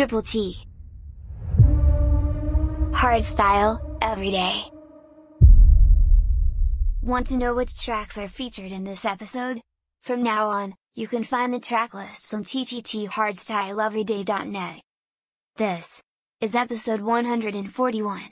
Triple T. Hardstyle, every day. Want to know which tracks are featured in this episode? From now on, you can find the track lists on ttthardstyleeveryday.net. This is episode 141.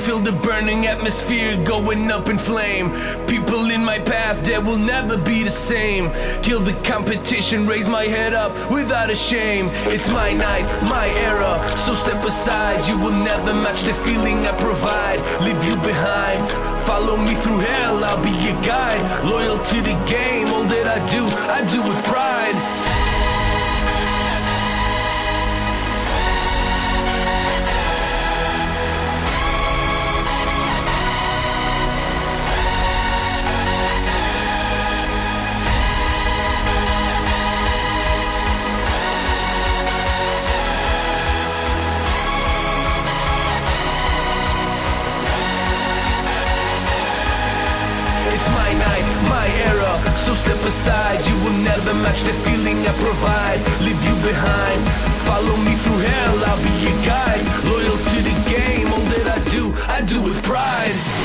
feel the burning atmosphere going up in flame. People in my path that will never be the same. Kill the competition, raise my head up without a shame. It's my night, my era, so step aside. You will never match the feeling I provide. Leave you behind, follow me through hell, I'll be your guide. Loyal to the game, all that I do, I do with pride. It's my night, my era. So step aside You will never match the feeling I provide. Leave you behind. Follow me through hell I'll be your guide. Loyal to the game All that I do, I do with pride.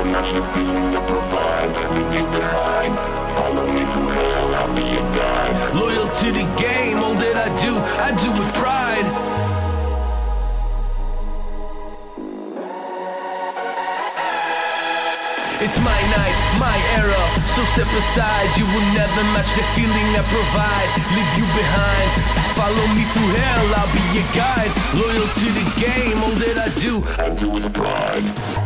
Will never the feeling I provide. Leave you behind. Follow me through hell, I'll be your guide. Loyal to the game, all that I do, I do with pride. It's my night, my era, so step aside. You will never match the feeling I provide. Leave you behind. Follow me through hell, I'll be your guide. Loyal to the game, all that I do, I do with pride.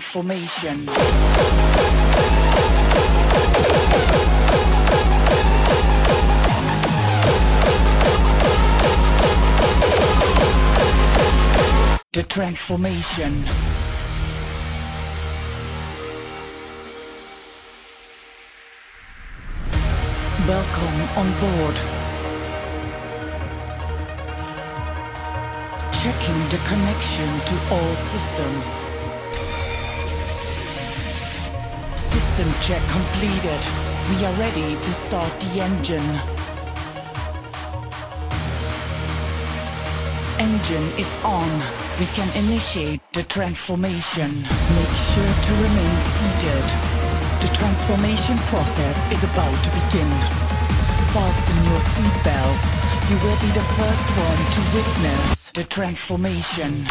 Transformation. The transformation. Welcome on board. Checking the connection to all systems. System check completed. We are ready to start the engine. Engine is on. We can initiate the transformation. Make sure to remain seated. The transformation process is about to begin. Fasten your seatbelts. You will be the first one to witness the transformation.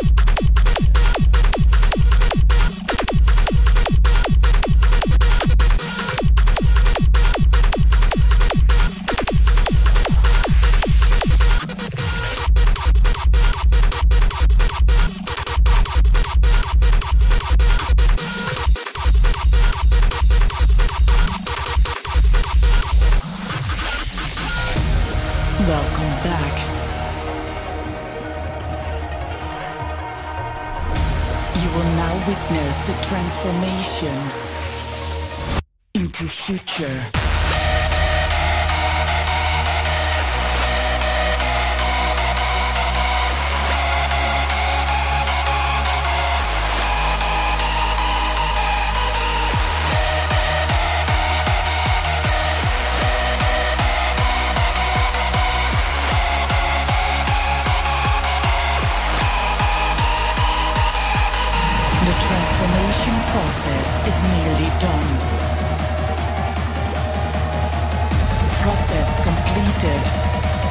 Process is nearly done. Process completed.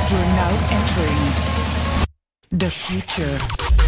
You're now entering the future.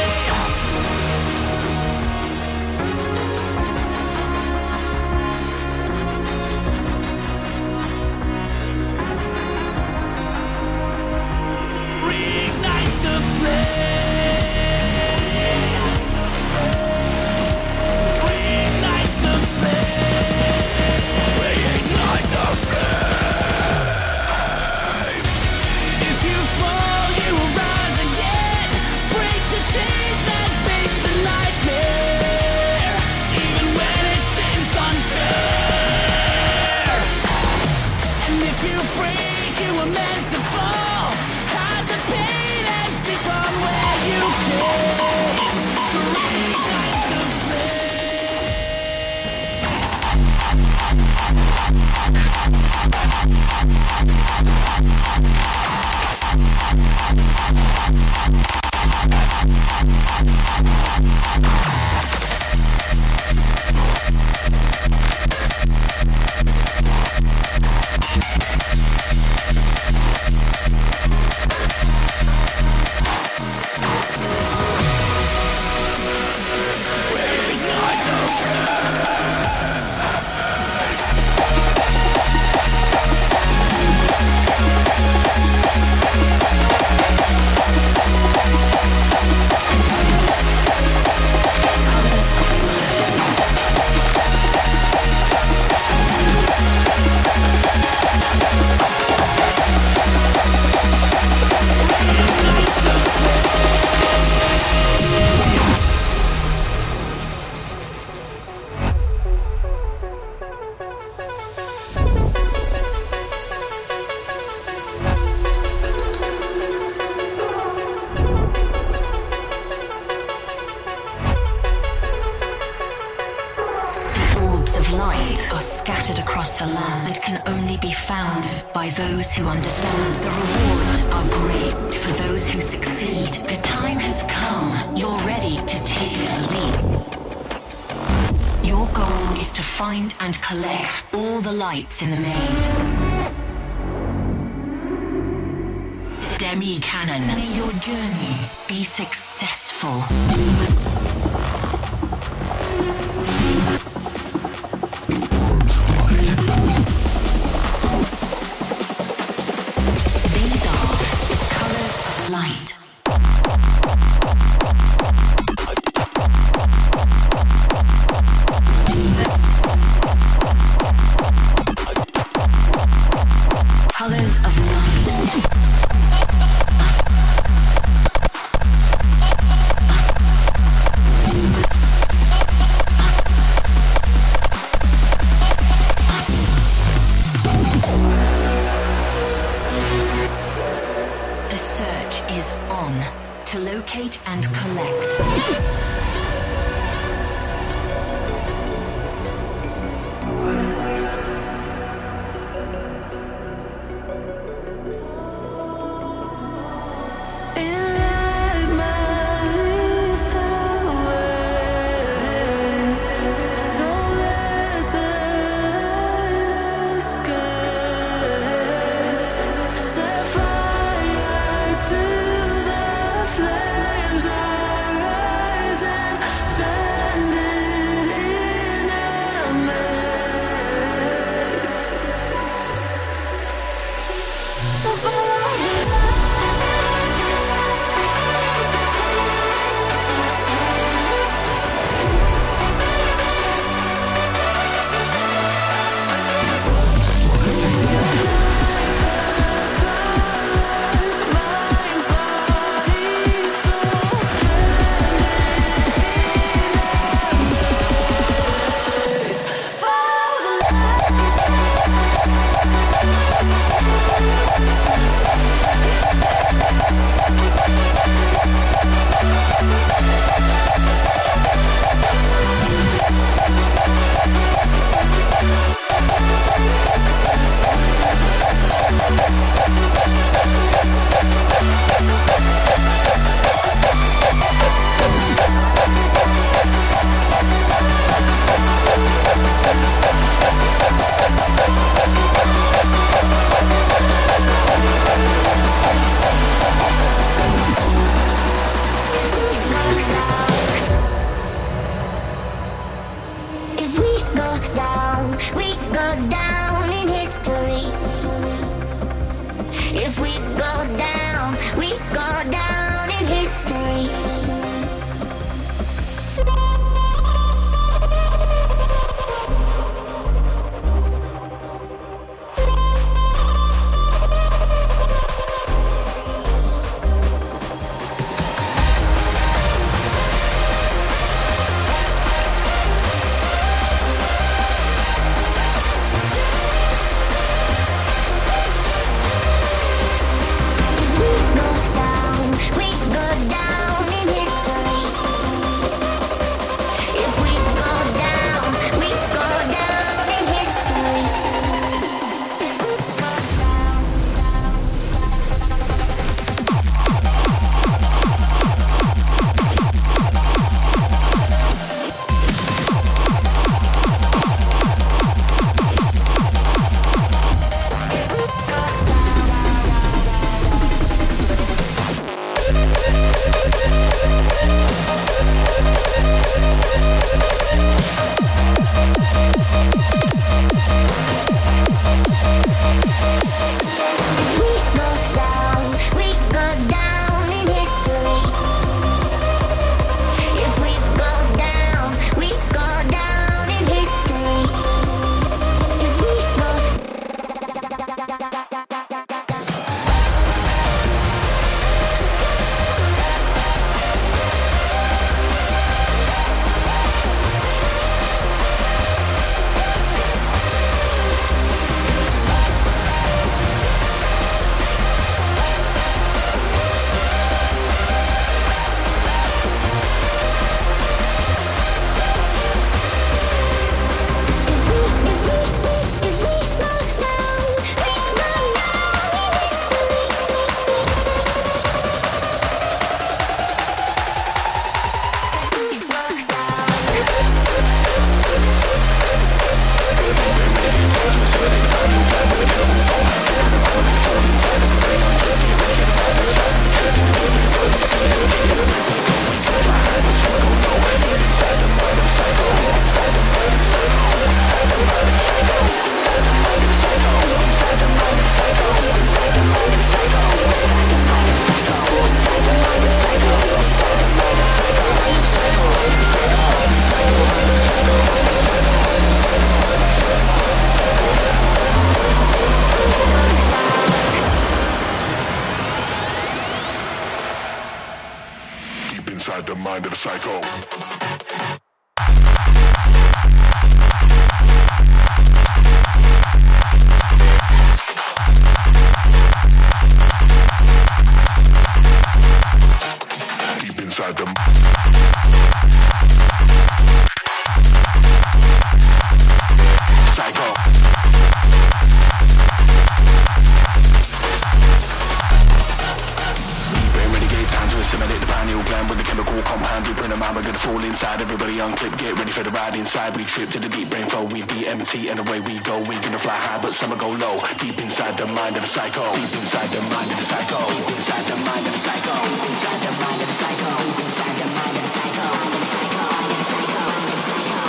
to the pineal gland with the chemical compound deep in the mind. We're gonna fall inside. Everybody on clip, get ready for the ride inside. We trip to the deep brain flow. We DMT and away we go. We gonna fly high, but some go low. Deep inside the mind of a psycho. Deep inside the mind of a psycho. Deep inside the mind of a psycho. Deep inside the mind of a psycho. Deep inside the mind of a psycho. Psycho. Psycho. Psycho.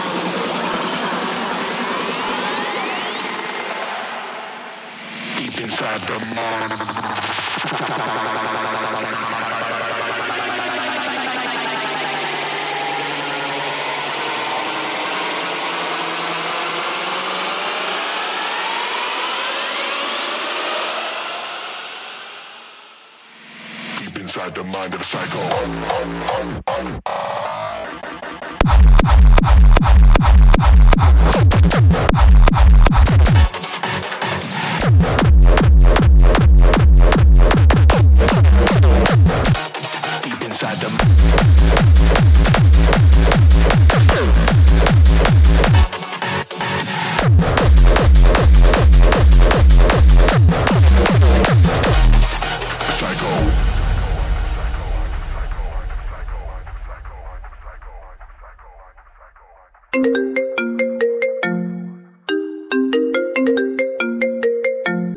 Deep inside the mind. The mind of a psycho.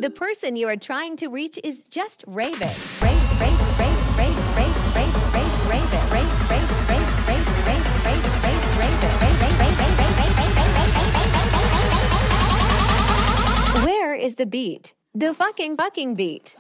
The person you are trying to reach is just Raven. Where is the beat? The fucking fucking beat.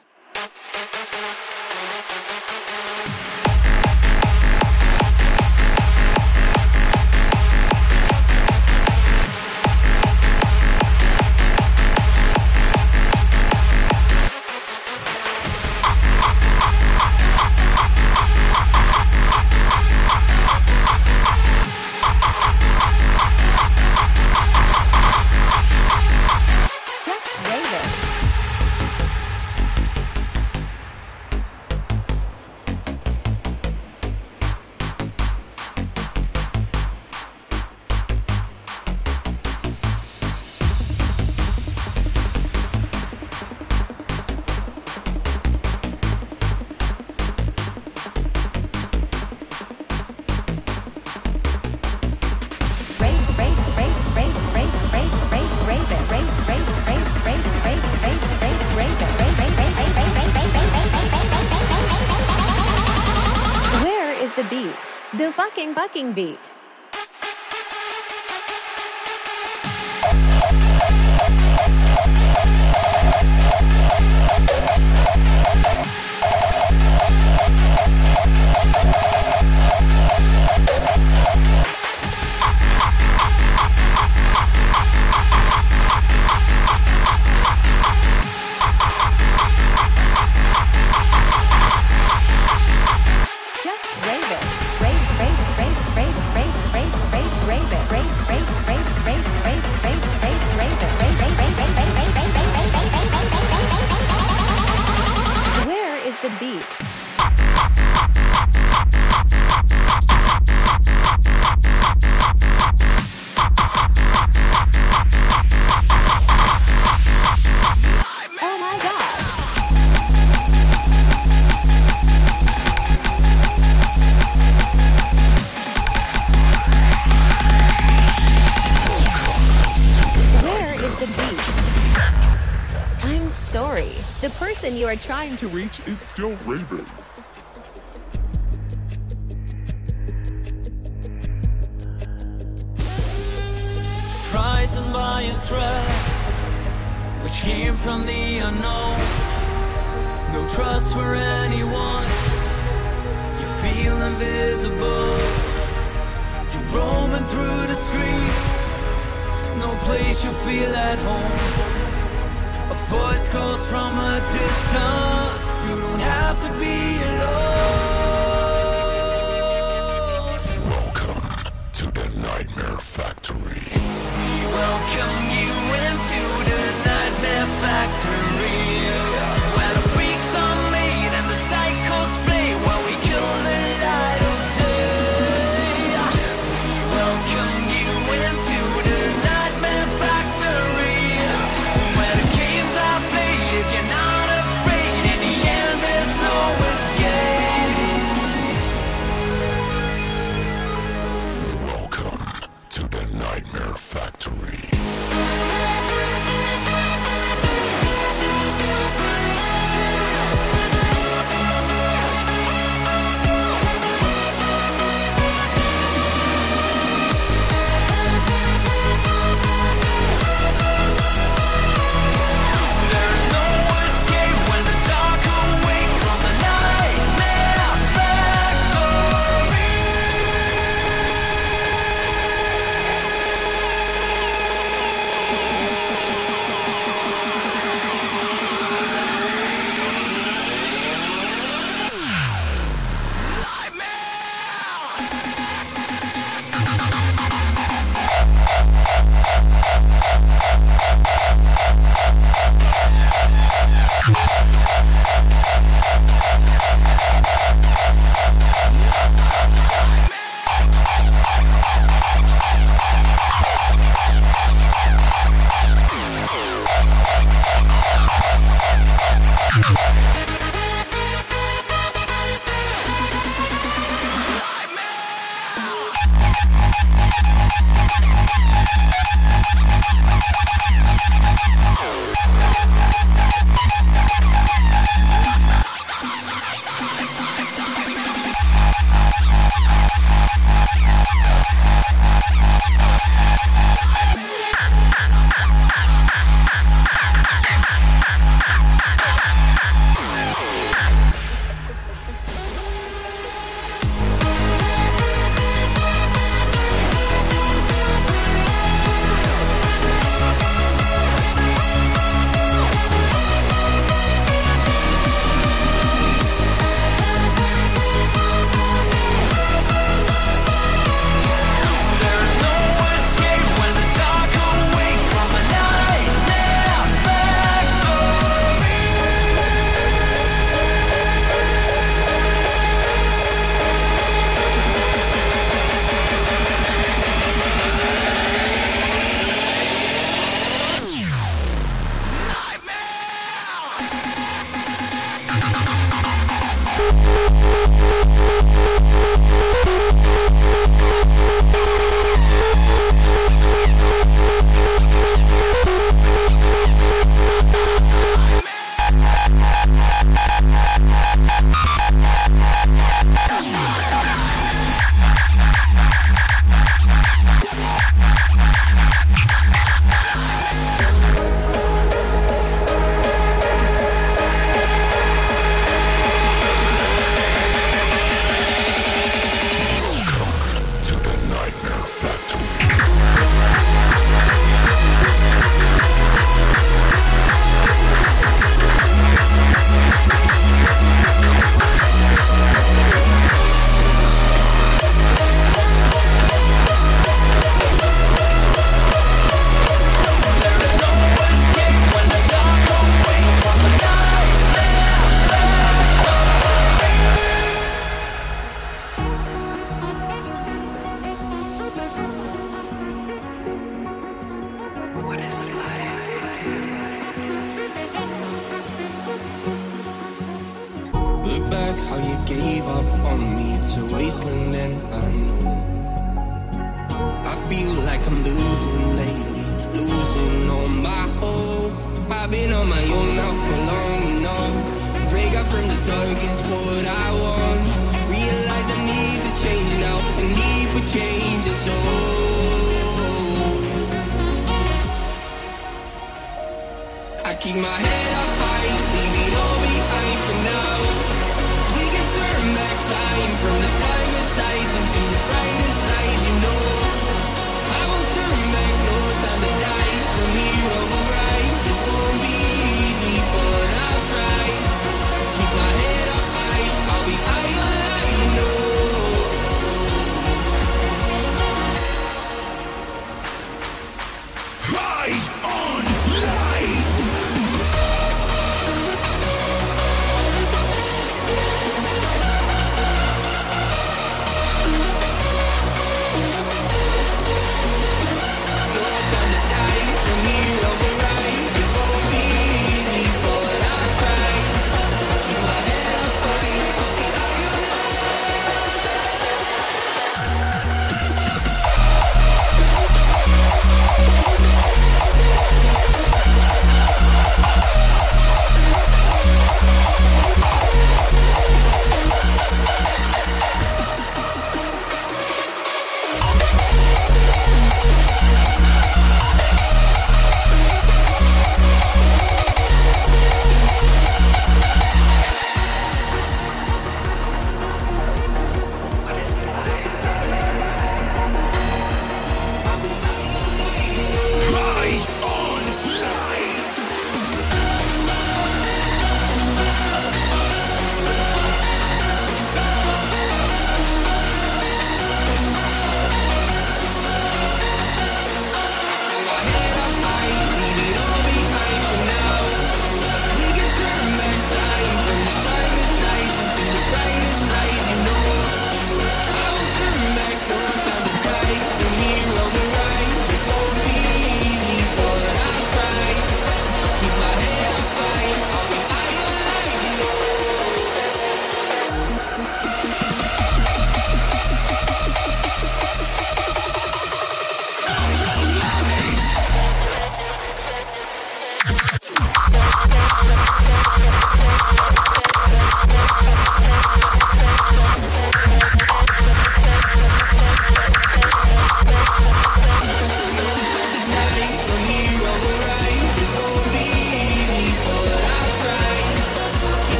Bucking Beat. To to reach is still Raven. frightened by a threat which came from the unknown. No trust for anyone. You feel invisible. You're roaming through the streets. No place you feel at home voice calls from a distance. You don't have to be alone. Welcome to the Nightmare Factory. We welcome you into the Nightmare Factory.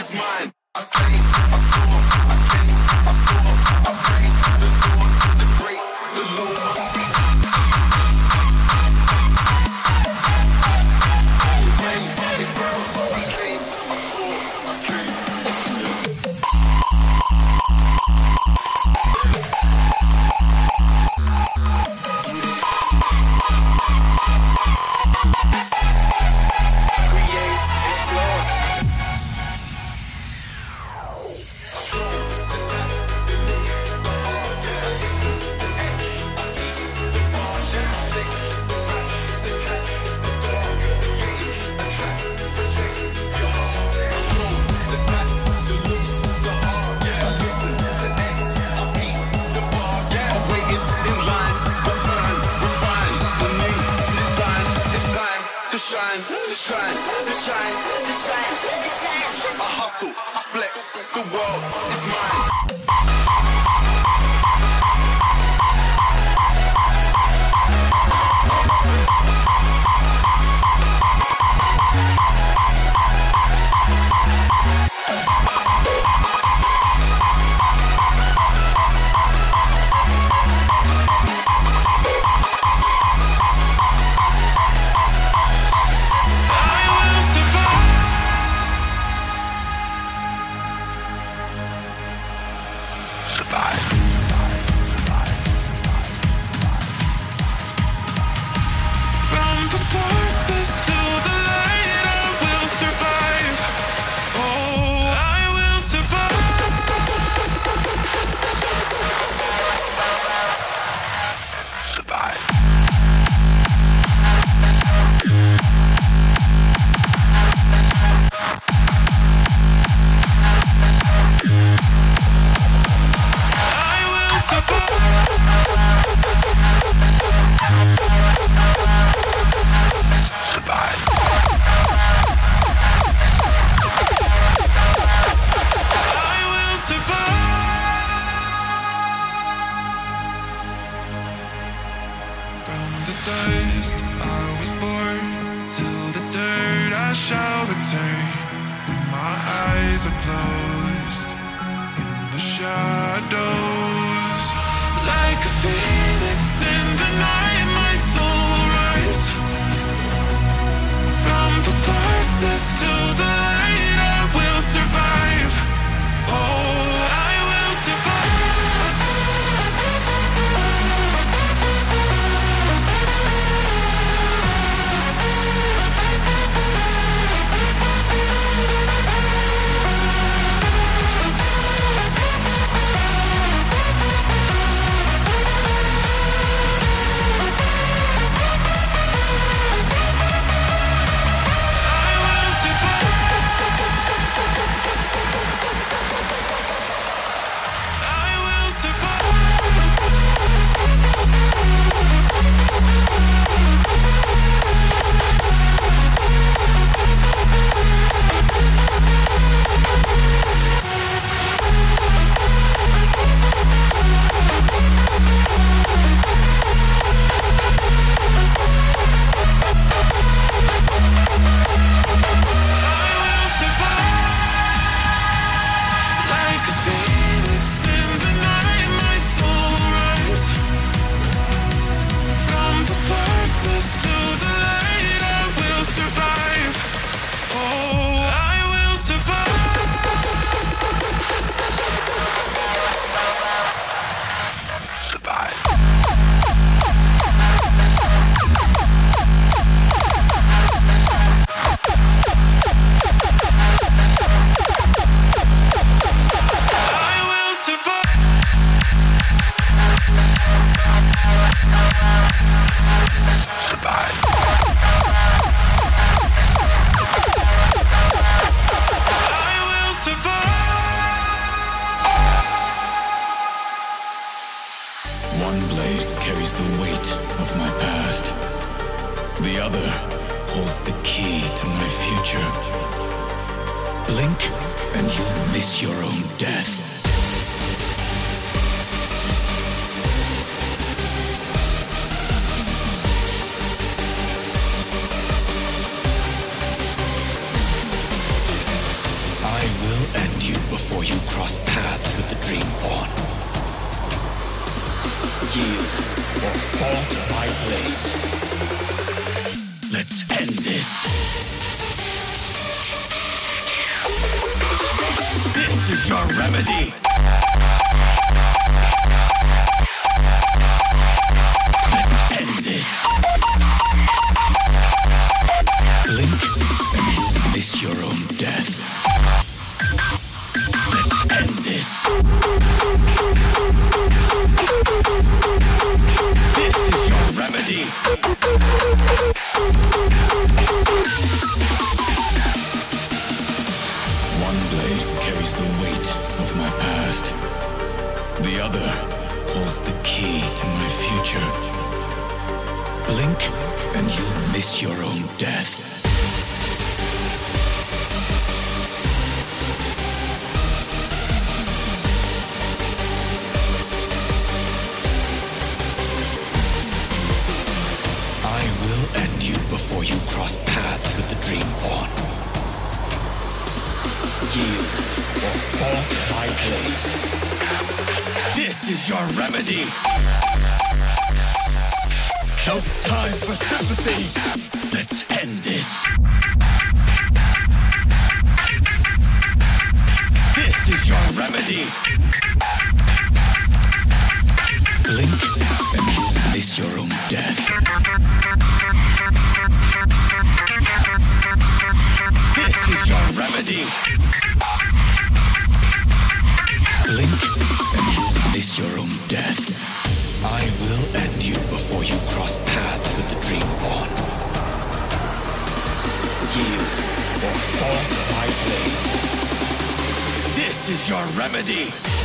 Is mine. The world is mine. Shall is your remedy. Remedy.